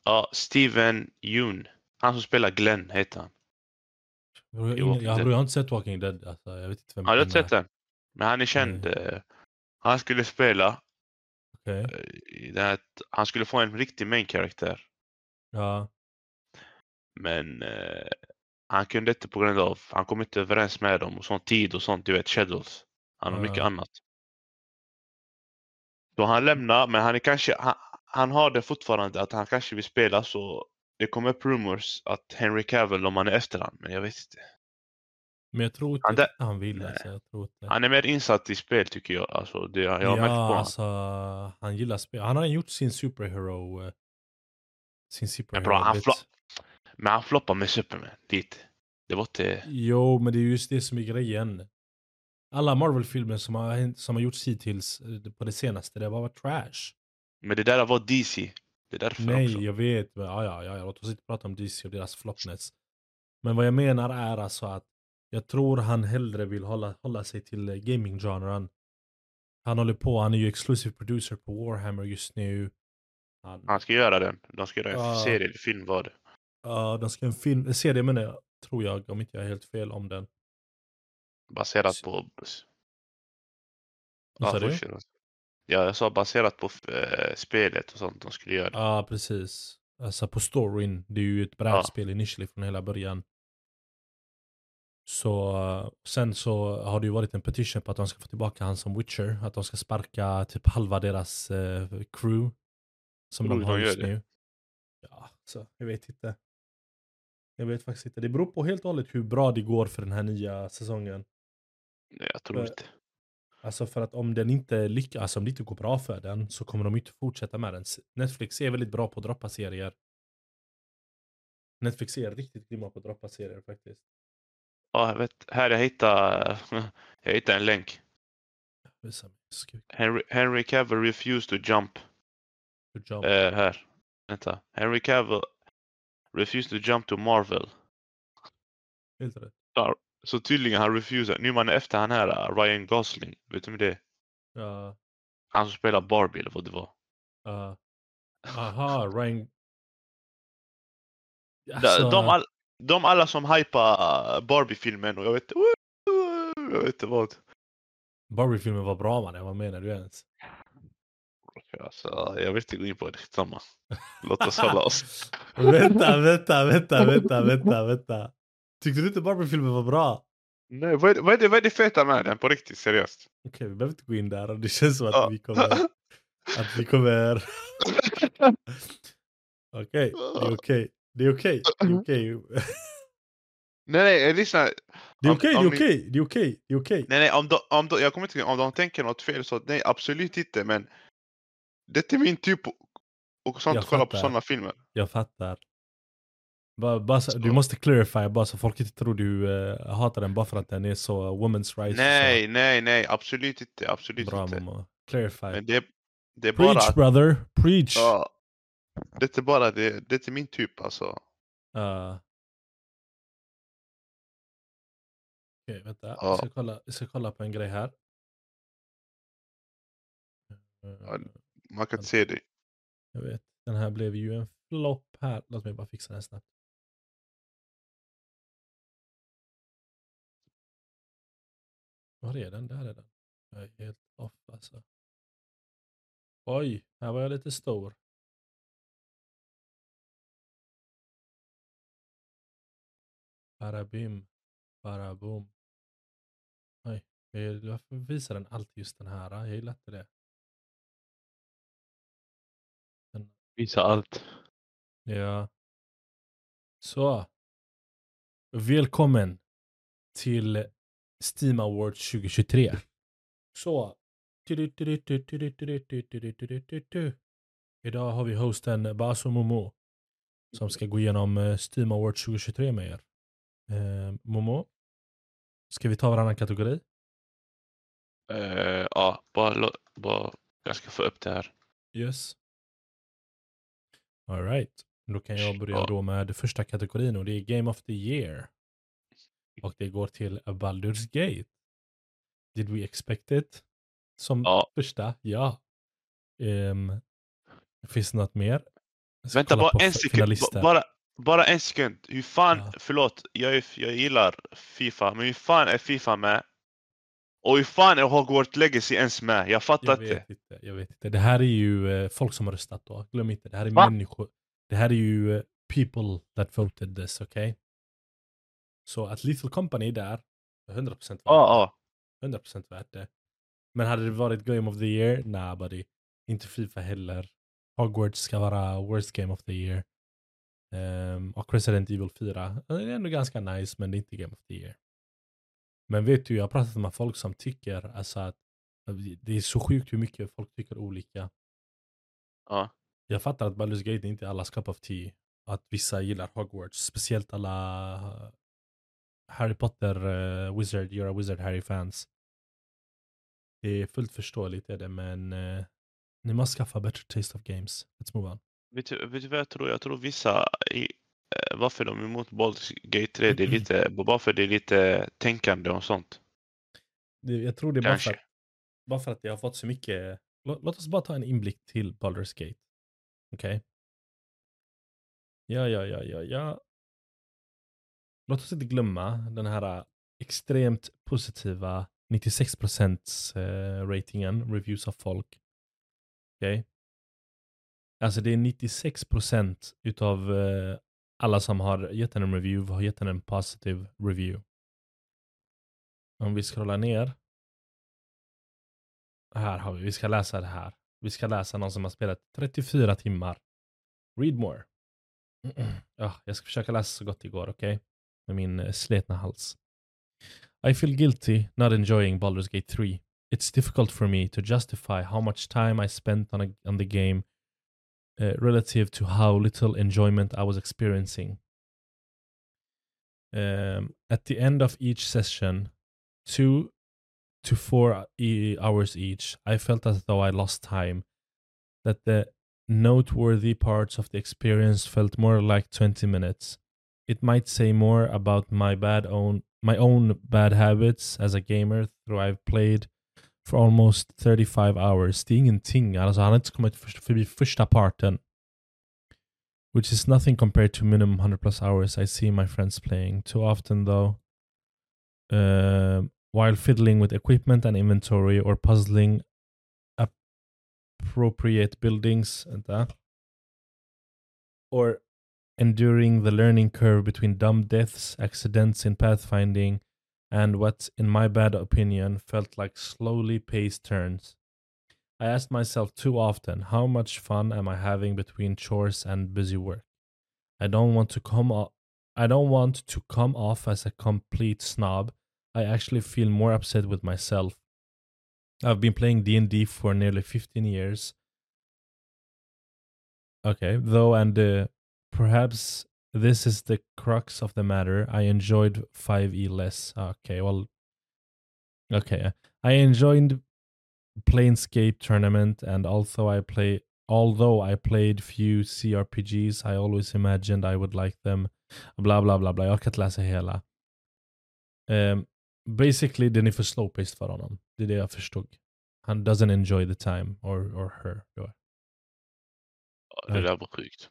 Speaker 1: Ja, Steven Yeun. Han som spelar Glenn heter han.
Speaker 2: Bro, jag,
Speaker 1: I
Speaker 2: ingen,
Speaker 1: Walking
Speaker 2: jag, bro, jag har inte sett Walking Dead. Alltså, jag vet inte vem
Speaker 1: Ja, du har sett den? Men han är känd. Eh, han skulle spela
Speaker 2: Okej.
Speaker 1: eh, Han skulle få en riktig main karaktär.
Speaker 2: Ja.
Speaker 1: Men eh, han kunde inte på grund av, han kom inte överens med dem och sån tid och sånt, du vet, schedules. Han har mycket
Speaker 2: Ja.
Speaker 1: annat. Så han lämnar, men han är kanske, han, han har det fortfarande att han kanske vill spela så det kommer upp rumors att Henry Cavill om han är efter han, men jag vet inte.
Speaker 2: Men jag tror inte
Speaker 1: Han där-
Speaker 2: han vill. Alltså, jag tror inte.
Speaker 1: Han är mer insatt i spel tycker jag. Alltså, det, jag har märkt på
Speaker 2: ja,
Speaker 1: honom.
Speaker 2: alltså, han gillar spel. Han har gjort sin superhero... eh, Sin superhero
Speaker 1: bra, han
Speaker 2: bit.
Speaker 1: Men han floppar med Superman, dit. Det var inte...
Speaker 2: Jo, men det är just det som är grejen. Alla Marvel-filmer som har, som har gjorts hittills eh, på det senaste, det har bara varit trash.
Speaker 1: Men det där var DC. Det är därför
Speaker 2: Nej,
Speaker 1: också.
Speaker 2: jag vet. Men, ja, ja, ja, låt oss inte prata om DC och deras floppness. Men vad jag menar är alltså att jag tror han hellre vill hålla, hålla sig till eh, gaming-genren. Han håller på, han är ju exclusive producer på Warhammer just nu. Han,
Speaker 1: Han ska göra den. De ska göra en
Speaker 2: Ja.
Speaker 1: serie, film var det.
Speaker 2: Ja, de ska en film, en serie menar jag, tror jag, om inte jag är helt fel om den.
Speaker 1: Baserat på...
Speaker 2: Vad sa du?
Speaker 1: Ja, jag sa baserat på eh, spelet och sånt de skulle göra.
Speaker 2: Ja, precis. Alltså på storyn, det är ju ett brädspel initially från hela början. Så eh, sen så har det ju varit en petition på att de ska få tillbaka han som Witcher. Att de ska sparka typ halva deras eh, crew. Som
Speaker 1: Tror
Speaker 2: de har just nu. Ja, så jag vet inte. Jag vet faktiskt inte. Det beror på helt och hållet hur bra det går för den här nya säsongen.
Speaker 1: Nej, jag tror
Speaker 2: För-
Speaker 1: inte.
Speaker 2: Alltså för att om den inte lyckas, alltså om det inte går bra för den så kommer de inte fortsätta med den. Netflix är väldigt bra på att droppa serier. Netflix är riktigt grymma på att droppa serier faktiskt.
Speaker 1: Ja, jag vet. Här jag hittade, jag hittade en länk. Henry, Henry Cavill refused to jump.
Speaker 2: Good job.
Speaker 1: Eh, här. Vänta. Henry Cavill refused to jump to Marvel.
Speaker 2: Helt rätt.
Speaker 1: Så tydligen han refusar. Nu man efter han här, uh, Ryan Gosling. Vet du med det är?
Speaker 2: Ja.
Speaker 1: Han som spelar Barbie eller vad det var.
Speaker 2: ja. aha, Ryan... Alltså,
Speaker 1: De, all, de alla som hypar uh, Barbie-filmen och jag vet. Jag vet inte vad.
Speaker 2: Barbie-filmen var bra mannen, vad menar du ens?
Speaker 1: Alltså, jag vill inte gå in på det. Samma. Låt oss hålla oss.
Speaker 2: vänta, vänta, vänta, vänta, vänta, vänta. Tyckte du inte Barbie-filmen var bra?
Speaker 1: Nej, vad är, det- vad, är det, vad är det feta med den på riktigt? Seriöst?
Speaker 2: Okej, vi behöver inte gå in där. Det känns som att
Speaker 1: Ja.
Speaker 2: vi kommer... Att vi kommer... Okej, det är okej. Det är okej. Det är okej.
Speaker 1: Nej, nej, lyssna.
Speaker 2: Det är okej, det
Speaker 1: om
Speaker 2: är okej. Det är okej. Det är okej.
Speaker 1: Nej, nej, om de, om de, jag kommer inte om de tänker något fel så nej, absolut inte, men det är min typ och, sånt kolla på sådana filmer.
Speaker 2: Jag fattar. Bara, bara så, du måste clarify bara så folk inte tror du uh, hatar den bara för att den är så women's rights.
Speaker 1: Nej, nej, nej, absolut inte, absolut
Speaker 2: Bra
Speaker 1: inte.
Speaker 2: mamma. Clarify.
Speaker 1: Men det, det är bara
Speaker 2: Preach
Speaker 1: att,
Speaker 2: brother, preach!
Speaker 1: ja, det är bara det, det är min typ alltså.
Speaker 2: Uh. Okej, vänta.
Speaker 1: Ja.
Speaker 2: Jag, ska kolla, jag ska kolla på en grej här. Eh,
Speaker 1: Ja. Man kan inte se det.
Speaker 2: Jag vet. Den här blev ju en flopp här. Låt mig bara fixa den snabbt. Var är den? Där är den. Jag är helt off alltså. Oj, här var jag lite stor. Barabim. Barabom. Oj, jag- varför visar den alltid just den här? Jag gillar inte det.
Speaker 1: Visa allt.
Speaker 2: ja. Så. Välkommen till Steam Awards 2023. Så. Idag har vi hosten Baso Momo som ska gå igenom eh, Steam Awards 2023 med er. Eh, Momo, ska vi ta varannan kategori?
Speaker 1: Eh, ja, bara, bara, jag ska få upp det här.
Speaker 2: Yes. Alright. Då kan jag börja
Speaker 1: Ja.
Speaker 2: då med första kategorin och det är Game of the Year. Och det går till Baldur's Gate. Did we expect it? Som
Speaker 1: Ja.
Speaker 2: första? Ja. Um, finns det något mer?
Speaker 1: Vänta bara en sekund. Bara, bara en sekund. Hur fan,
Speaker 2: Ja.
Speaker 1: förlåt, jag, jag gillar Fifa, men hur fan är Fifa med? Och hur fan är Hogwarts Legacy ens med? Jag fattar
Speaker 2: Jag vet inte, jag vet inte. Det här är ju eh, folk som har röstat då. Glöm inte, det här är
Speaker 1: Va?
Speaker 2: människor. Det här är ju eh, people that voted this, okej? Så att Lethal Company är där, 100% värt
Speaker 1: Ja,
Speaker 2: det. 100% värt det. Men hade det varit Game of the Year? Nah buddy. Inte Fifa heller. Hogwarts ska vara Worst Game of the Year. Ehm, och Resident Evil 4. Det är ändå ganska nice, men det är inte Game of the Year. Men vet du, jag har pratat med folk som tycker alltså att det är så sjukt hur mycket folk tycker olika.
Speaker 1: ja.
Speaker 2: Jag fattar att Baldur's Gate inte är allas cup of tea. Att vissa gillar Hogwarts. Speciellt alla eh, Harry Potter, eh, Wizard, You're a Wizard Harry-fans. Det är fullt förståeligt är det, men eh, ni måste skaffa better taste of games. Let's move on.
Speaker 1: Vet, du, vet du vad jag tror? Jag tror vissa, i, varför de är emot Baldur's Gate 3, det är lite, bara för det är lite tänkande och sånt.
Speaker 2: Jag tror det är bara för, att, bara för att jag har fått så mycket. Låt, låt oss bara ta en inblick till Baldur's Gate. Okej? Ja, ja, ja, ja, ja. Låt oss inte glömma den här äh, extremt positiva 96% eh, ratingen, reviews av folk. Okej? Alltså det är 96% utav eh, alla som har gett henne en review har gett henne en positive review. Om vi scrollar ner. Här har vi, vi ska läsa det här. Vi ska läsa någon som har spelat 34 timmar. Read more. Ja, jag ska försöka läsa så gott det går, okej? Med min eh, sletna hals. I feel guilty not enjoying Baldur's Gate 3. It's difficult for me to justify how much time I spent on, a, on the game uh, relative to how little enjoyment I was experiencing. Um, at the end of each session, two to four e- hours each, I felt as though I lost time. That the noteworthy parts of the experience felt more like 20 minutes. It might say more about my bad own my own bad habits as a gamer through I've played for almost 35 hours. Det är ingenting. Alltså han har inte kommit för- förbi första parten. Which is nothing compared to minimum 100 plus hours I see my friends playing. Too often though. Uh, while fiddling with equipment and inventory or puzzling appropriate buildings, vänta. Or enduring the learning curve between dumb deaths, accidents in pathfinding, and what, in my bad opinion, felt like slowly paced turns. I asked myself too often, how much fun am I having between chores and busy work? I don't want to come off I don't want to come off as a complete snob. I actually feel more upset with myself. I've been playing D&D for nearly 15 years. Okay, though and uh, perhaps this is the crux of the matter. I enjoyed 5e less. Okay, well Okay. I enjoyed Planescape tournament and also I play although I played few CRPGs I always imagined I would like them. Bla bla bla bla. Jag kan läsa hela. Um, basically den är för slow-paced för honom. Det är det jag förstod. Han doesn't enjoy the time or, or her.
Speaker 1: Det där var sjukt.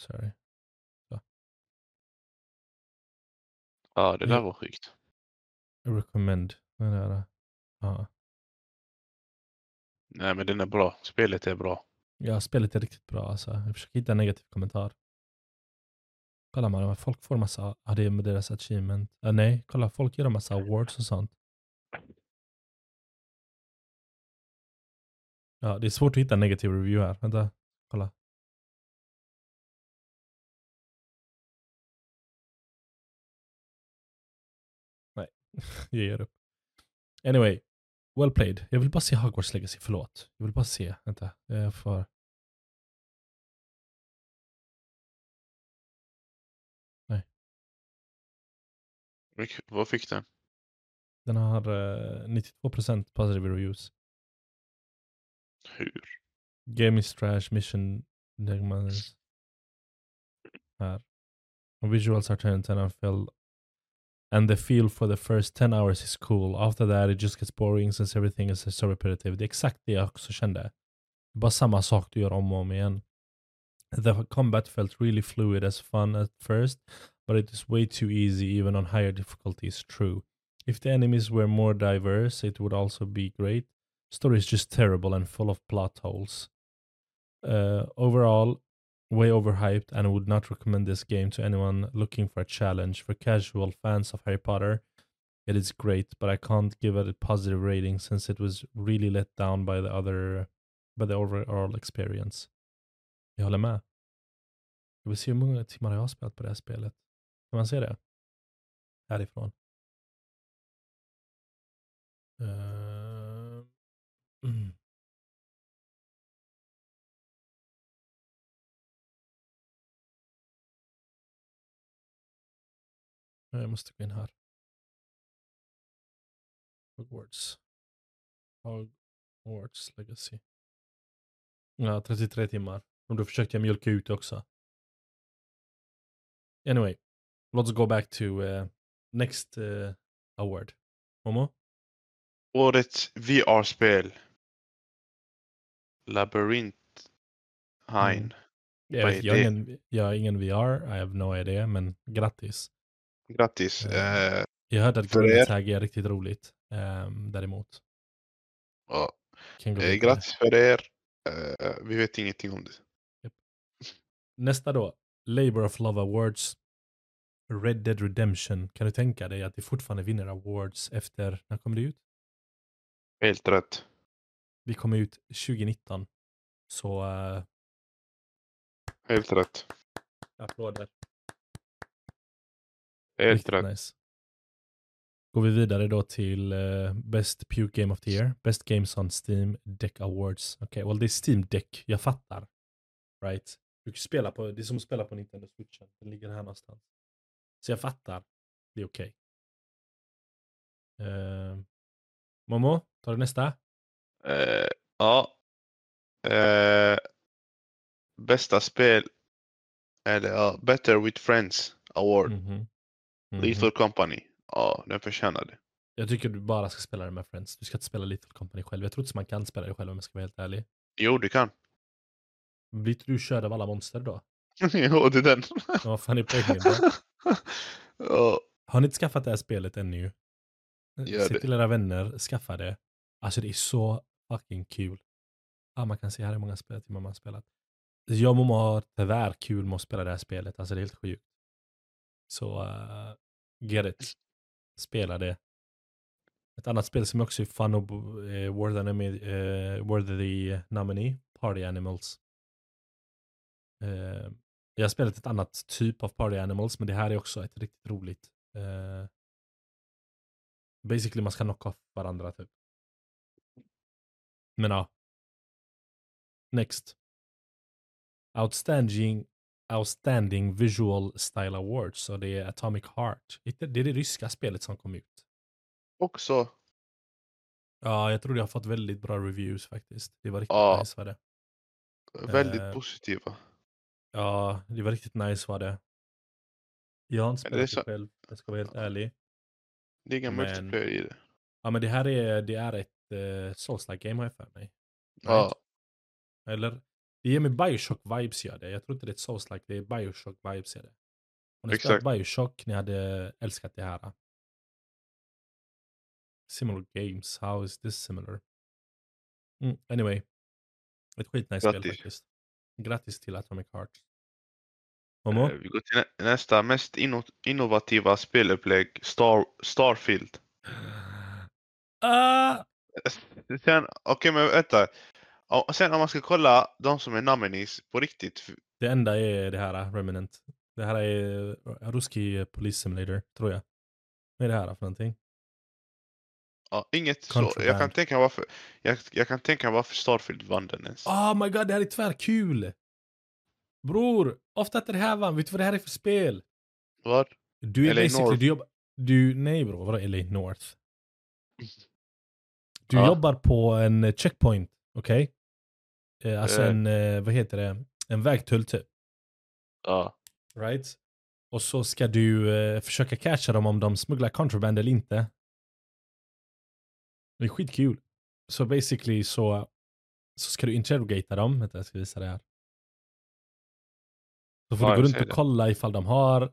Speaker 2: Sorry.
Speaker 1: Ja, det där
Speaker 2: Ja.
Speaker 1: var sjukt.
Speaker 2: Recommend. Den där. Ja.
Speaker 1: Nej, men den är bra. Spelet är bra.
Speaker 2: ja, spelet är riktigt bra alltså. Jag försöker hitta en negativ kommentar. Kolla man, folk får massa, ja det är med deras achievement. Ja, nej, kolla folk gör en massa awards och sånt. Ja, det är svårt att hitta en negativ review här. Vänta, kolla. jag ger upp. Anyway, well played. Jag vill bara se Hogwarts Legacy, förlåt. Jag vill bara se, vänta. Jag får...
Speaker 1: Mycket- Vad fick den?
Speaker 2: Den har eh, 92% positive reviews.
Speaker 1: Hur?
Speaker 2: Game is trash, mission. Här. Visuals are 10 10 and feel and the feel for the first 10 hours is cool. After that it just gets boring since everything is so repetitive. Det är exakt det jag också kände. Bara samma sak du gör om och om igen. The combat felt really fluid as fun at first, but it is way too easy even on higher difficulties. True. If the enemies were more diverse, it would also be great. Story is just terrible and full of plot holes. Uh, overall, way overhyped and would not recommend this game to anyone looking for a challenge. For casual fans of Harry Potter, it is great, but I can't give it a positive rating since it was really let down by the other by the overall experience. Jag håller med. Jag vill se hur många timmar jag har spelat på det här spelet. Kan man se det? Härifrån. Uh, mm. Jag måste gå in här. Hogwarts. Hogwarts Legacy. Ja, 33 timmar. Och då försökte jag mjölka ut också. Anyway, let's go back to uh, next uh, award. Momo?
Speaker 1: Årets VR-spel. Labyrinth. Hein.
Speaker 2: Mm. Jag, jag, ingen, jag har ingen VR, I have no idea, men grattis.
Speaker 1: Grattis.
Speaker 2: Eh,
Speaker 1: Eh,
Speaker 2: Jag hörde att Golden? Tag är riktigt roligt. Um, däremot.
Speaker 1: ja. Eh, grattis för er. Eh, vi vet ingenting om det.
Speaker 2: Nästa då. Labor of Love Awards. Red Dead Redemption. Kan du tänka dig att det fortfarande vinner awards efter, när kom det ut?
Speaker 1: Helt rätt.
Speaker 2: Det kom ut 2019. Så uh,
Speaker 1: Helt rätt.
Speaker 2: applåder.
Speaker 1: Helt
Speaker 2: Riktigt
Speaker 1: rätt.
Speaker 2: nice. Går vi vidare då till eh, Best Puke Game of the Year. Best Games on Steam Deck Awards. Okej, well det är Steam Deck. Jag fattar. Right? Du kan spela på, det är som att spela på Nintendo Switchen. Den ligger här någonstans. Så jag fattar. Det är okej. Eh, Momo, tar du nästa?
Speaker 1: Eh, ja. Eh, bästa spel. Eller ja, Better with Friends Award.
Speaker 2: Mhm. Mhm.
Speaker 1: Lethal Company. Ja, den förtjänar det.
Speaker 2: Jag tycker du bara ska spela det med friends. Du ska inte spela Little Company själv. Jag tror inte man kan spela det själv om jag ska vara helt ärlig.
Speaker 1: Jo, du kan.
Speaker 2: Blir inte du körd av alla monster då?
Speaker 1: jo, det är den.
Speaker 2: Vad fan är poängen då?
Speaker 1: ja,
Speaker 2: Har ni inte skaffat det här spelet ännu?
Speaker 1: Gör
Speaker 2: Säg
Speaker 1: det.
Speaker 2: till era vänner, skaffa det. Alltså det är så fucking kul. Ah, man kan se här hur många speltimmar man har spelat. Jag och Momo har tyvärr kul med att spela det här spelet. Alltså det är helt sjukt. Så uh, get it. Spela det. Ett annat spel som också är fun och uh, eh, worthy, uh, eh, worthy nominee. Party Animals. Uh, jag har spelat ett annat typ av Party Animals, men det här är också ett riktigt roligt. Uh, basically man ska knocka off varandra typ. Men ja. Next. Outstanding, outstanding Visual Style Awards. Så det är Atomic Heart. Det är det ryska spelet som kom ut.
Speaker 1: Också.
Speaker 2: Ja, jag tror det har fått väldigt bra reviews faktiskt. Det var riktigt
Speaker 1: Ja.
Speaker 2: nice var det.
Speaker 1: Väldigt
Speaker 2: Eh,
Speaker 1: positiva.
Speaker 2: Ja, det var riktigt nice var det. Jag har inte spelat det
Speaker 1: så-
Speaker 2: själv, jag ska vara helt ärlig.
Speaker 1: Det är ingen
Speaker 2: men-
Speaker 1: multiplayer i det.
Speaker 2: Ja, men det här är, det är ett uh, Souls-like game har jag för mig.
Speaker 1: Ja,
Speaker 2: Eller, det ger mig Bioshock-vibes gör det. Jag tror inte det är ett Souls-like, det är Bioshock-vibes gör det. Om ni spelat. Bioshock, ni hade älskat det här. Similar games, how is this similar? Mm, anyway. Ett skitnice spel faktiskt. Grattis till Atomic Heart. Momo?
Speaker 1: Eh, vi går till nä- nästa mest inno- innovativa spelupplägg, Star Starfield. Sen, okej men vänta. Ja, Sen om man ska kolla de som är nominees på riktigt.
Speaker 2: Det enda är det här, Remnant. Det här är Ruski Police Simulator, tror jag. Vad är det här för någonting?
Speaker 1: Ja, inget så. Jag kan tänka varför, jag, jag kan tänka varför Starfield vann den ens.
Speaker 2: Oh my god, det här är tvärkul! Bror, ofta att det här vann. Vet du vad det här är för spel?
Speaker 1: Vad?
Speaker 2: Du är
Speaker 1: LA
Speaker 2: basically,
Speaker 1: North.
Speaker 2: du jobbar... Du, nej bror, vadå LA North? Du
Speaker 1: Ja.
Speaker 2: jobbar på en checkpoint, okej? Eh, alltså
Speaker 1: Eh.
Speaker 2: en, eh, vad heter det? En vägtull typ.
Speaker 1: Ja.
Speaker 2: Right? Och så ska du eh, försöka catcha dem om de smugglar contraband eller inte. Det är skitkul. Så basically så, så ska du interrogata dem. Vänta, jag ska visa det här. Så får
Speaker 1: Ja,
Speaker 2: du gå runt och
Speaker 1: det.
Speaker 2: kolla ifall de har.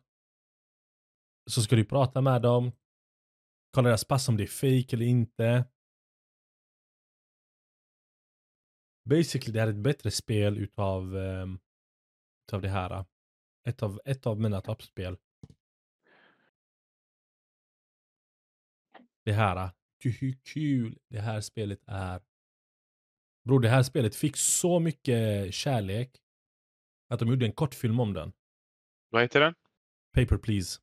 Speaker 2: Så ska du prata med dem. Kolla deras pass om det är fake eller inte. Basically det här är ett bättre spel utav, um, utav det här. Ett av, ett av mina toppspel. Det här. Hur kul det här spelet är. Bror, det här spelet fick så mycket kärlek att de gjorde en kortfilm om den.
Speaker 1: Vad heter den?
Speaker 2: Paper Please.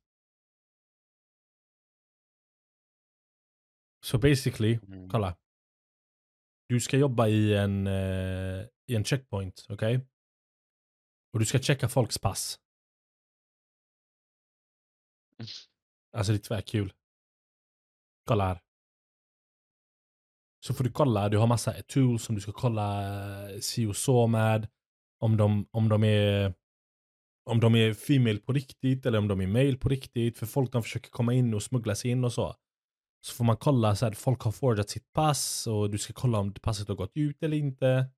Speaker 2: Så basically,
Speaker 1: Mm.
Speaker 2: kolla. Du ska jobba i en, eh, i en checkpoint, okej? Och du ska checka folks pass. Alltså det är tvärkul. Kolla här. Så får du kolla, du har massa tools som du ska kolla eh, si och så med. Om de, om de är om de är female på riktigt eller om de är male på riktigt. För folk de försöker komma in och smuggla sig in och så. Så får man kolla så här, folk har forgat sitt pass och du ska kolla om passet har gått ut eller inte.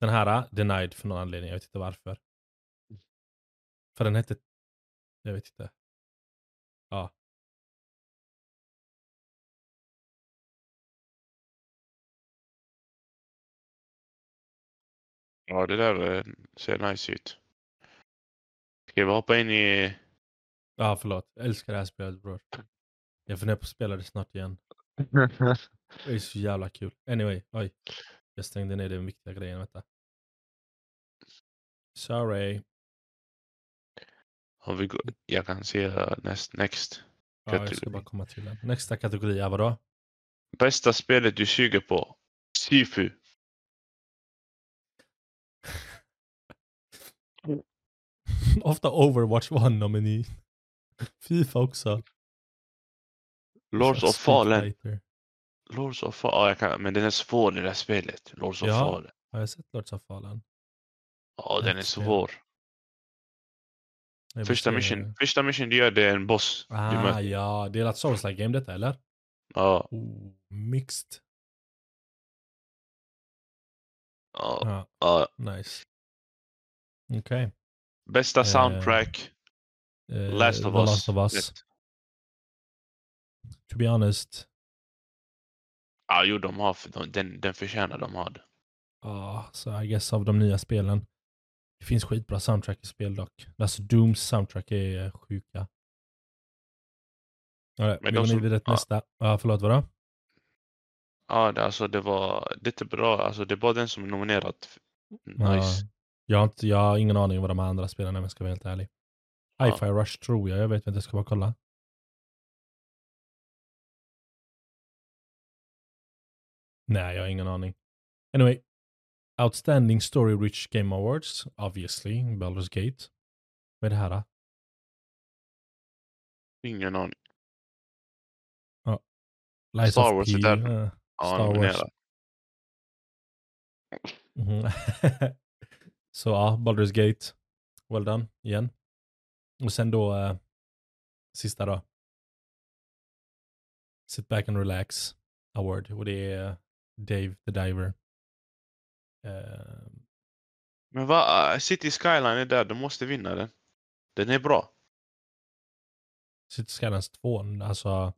Speaker 2: Den här, eh, denied för någon anledning, jag vet inte varför. För den hette, jag vet inte. Ja.
Speaker 1: Ja, det där eh, ser nice ut. Ska vi hoppa in i...
Speaker 2: Ja, förlåt. Jag älskar det här spelet bror. Jag funderar på att spela det snart igen. Det är så jävla kul. Anyway, oj. Jag stängde ner den viktiga grejen, vänta. Sorry.
Speaker 1: Om vi går, jag kan se uh, next, next.
Speaker 2: Ja, jag ska bara komma till den. Nästa kategori är vadå?
Speaker 1: Bästa spelet du suger på? Sifu.
Speaker 2: Ofta Overwatch var en nomini. Fifa också.
Speaker 1: Lords of Fallen. Lords of Fallen. Ja, jag kan, men den är svår det där spelet. Lords of
Speaker 2: Ja.
Speaker 1: Fallen.
Speaker 2: Har jag sett Lords of Fallen?
Speaker 1: Ja, den är svår. Första mission, första mission du gör det är en boss.
Speaker 2: Ah, ja. Det är ett Souls game detta, eller?
Speaker 1: Ja,
Speaker 2: Oh, mixed.
Speaker 1: ja,
Speaker 2: Ja, nice. Okej.
Speaker 1: Bästa
Speaker 2: Eh,
Speaker 1: soundtrack.
Speaker 2: Eh,
Speaker 1: Last of
Speaker 2: The
Speaker 1: Us.
Speaker 2: Last of Us. To be honest.
Speaker 1: Ja, Ja, jo, de har, de, den, den förtjänar de har.
Speaker 2: Ja, så I guess av de nya spelen. Det finns skitbra soundtrack i spel dock. Alltså Dooms soundtrack är sjuka. Right,
Speaker 1: Men
Speaker 2: vi går
Speaker 1: som-
Speaker 2: vidare till
Speaker 1: ja.
Speaker 2: nästa. Ja, förlåt, vadå?
Speaker 1: Ja, det, alltså det var inte bra. Alltså det är bara den som är nominerad. Nice.
Speaker 2: Ja, jag, har inte, jag har ingen aning vad de andra spelarna är om jag ska vara helt ärlig.
Speaker 1: Ja.
Speaker 2: Hi-Fi Rush tror jag, jag vet inte, jag ska bara kolla. Nej, jag har ingen aning. Anyway. Outstanding Story Rich Game Awards, obviously, Baldur's Gate. Vad är det här då?
Speaker 1: Ingen aning.
Speaker 2: Lies
Speaker 1: Star Wars är
Speaker 2: P,
Speaker 1: där.
Speaker 2: eh,
Speaker 1: Ja,
Speaker 2: Star Wars. Mhm. Så ja, Baldur's Gate. Well done, igen. Och sen då, eh, sista då. Sit back and relax award. Och det är Dave the Diver. Eh,
Speaker 1: Men vad? City Skyline är där, de måste vinna den. Den är bra.
Speaker 2: City Skylines 2, alltså.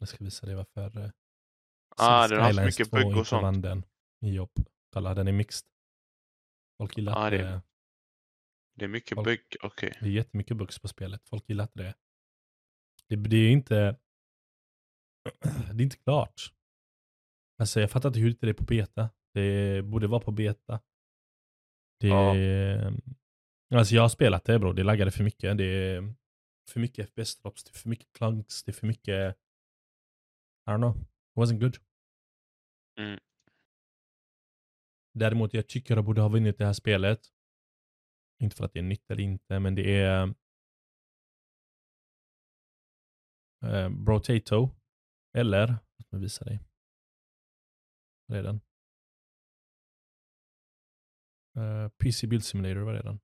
Speaker 2: Jag ska visa dig varför. Eh,
Speaker 1: Ah,
Speaker 2: Cities
Speaker 1: den har så mycket
Speaker 2: 2
Speaker 1: bugg och sånt.
Speaker 2: vann den jobb. Kolla, den är mixed. Folk gillar inte
Speaker 1: det-
Speaker 2: det.
Speaker 1: Det är mycket
Speaker 2: Folk-
Speaker 1: bugg. Okej.
Speaker 2: Det är jättemycket bugs på spelet. Folk gillar inte det. Det, det är inte... Det är inte klart. Alltså jag fattar inte hur det är på beta. Det borde vara på beta. Det
Speaker 1: Ja.
Speaker 2: Alltså jag har spelat det bro. Det laggade för mycket. Det är för mycket FPS-drops. Det är för mycket clunks. Det är för mycket... I don't know. It wasn't good.
Speaker 1: Mm.
Speaker 2: Däremot jag tycker jag borde ha vunnit det här spelet. Inte för att det är nytt eller inte, men det är eh, Brotato. Eller, låt mig visa dig. Vad är den? Eh, PC Build Simulator, vad är den?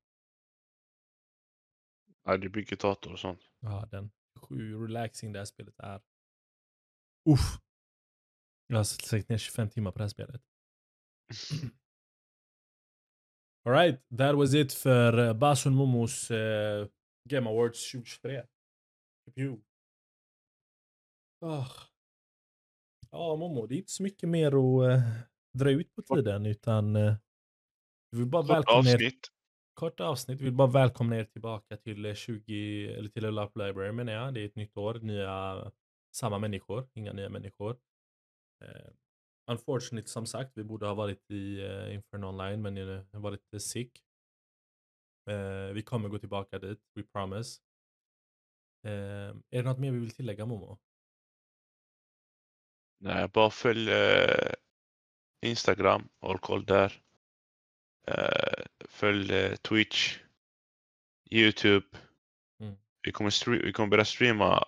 Speaker 1: Ja, det bygger dator och sånt.
Speaker 2: Ja, den. Hur relaxing det här spelet är. Uff. Jag har släckt ner 25 timmar på det här spelet. Alright, that was it för uh, Basun Momos eh, Game Awards 2023. Pew. Ja, Momo, det är inte så mycket mer att eh, dra ut på tiden, utan uh, vi vill bara
Speaker 1: Kort
Speaker 2: välkomna er
Speaker 1: avsnitt.
Speaker 2: kort avsnitt. Vi vill bara välkomna er tillbaka till eh, 20, eller till Up Library menar jag. Det är ett nytt år, nya, samma människor, inga nya människor. Eh, unfortunately, som sagt, vi borde ha varit i uh, Inferno Online, men jag har varit eh, sick. Eh, vi kommer gå tillbaka dit, we promise. Eh, är det något mer vi vill tillägga Momo?
Speaker 1: Nej, bara följ eh, Instagram, håll koll där. Eh, följ eh, Twitch, Youtube.
Speaker 2: Mm.
Speaker 1: Vi, kommer vi kommer börja streama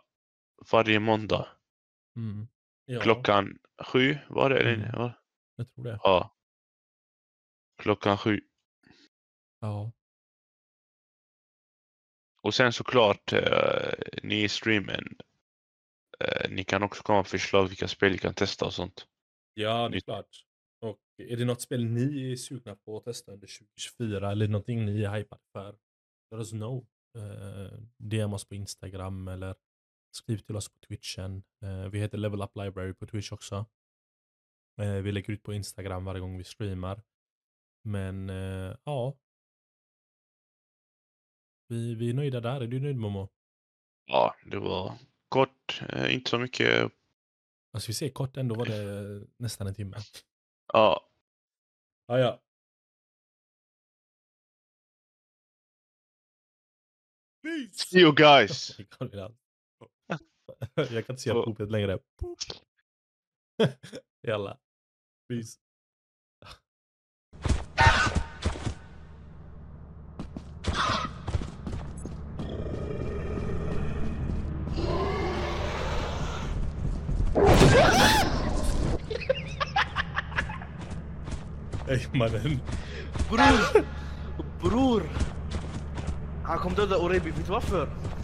Speaker 1: varje måndag.
Speaker 2: Mm. Ja,
Speaker 1: Klockan sju var det? eller?
Speaker 2: Mm.
Speaker 1: Ja.
Speaker 2: jag tror det.
Speaker 1: ja. Klockan sju.
Speaker 2: Ja.
Speaker 1: Och sen såklart, eh, ni i streamen. Eh, ni kan också komma med förslag vilka spel ni kan testa och sånt.
Speaker 2: Ja, det är klart. Och är det något spel ni är sugna på att testa under 2024 eller någonting ni är hypade för? Let us know. Uh, DM oss på Instagram eller skriv till oss på Twitchen. Eh, vi heter Level Up Library på Twitch också. Eh, vi lägger ut på Instagram varje gång vi streamar. Men eh, ja. Vi, vi är nöjda där. Är du nöjd Momo?
Speaker 1: Ja, det var kort, eh, inte så mycket.
Speaker 2: Alltså vi säger kort, ändå var det nästan en timme.
Speaker 1: Ja,
Speaker 2: Ja, ja. Peace!
Speaker 1: see you guys!
Speaker 2: Jag kan inte säga poopet längre. Jalla. Peace. Ey mannen.
Speaker 3: Bror! Bror! Han kommer döda Orebi, vet du varför?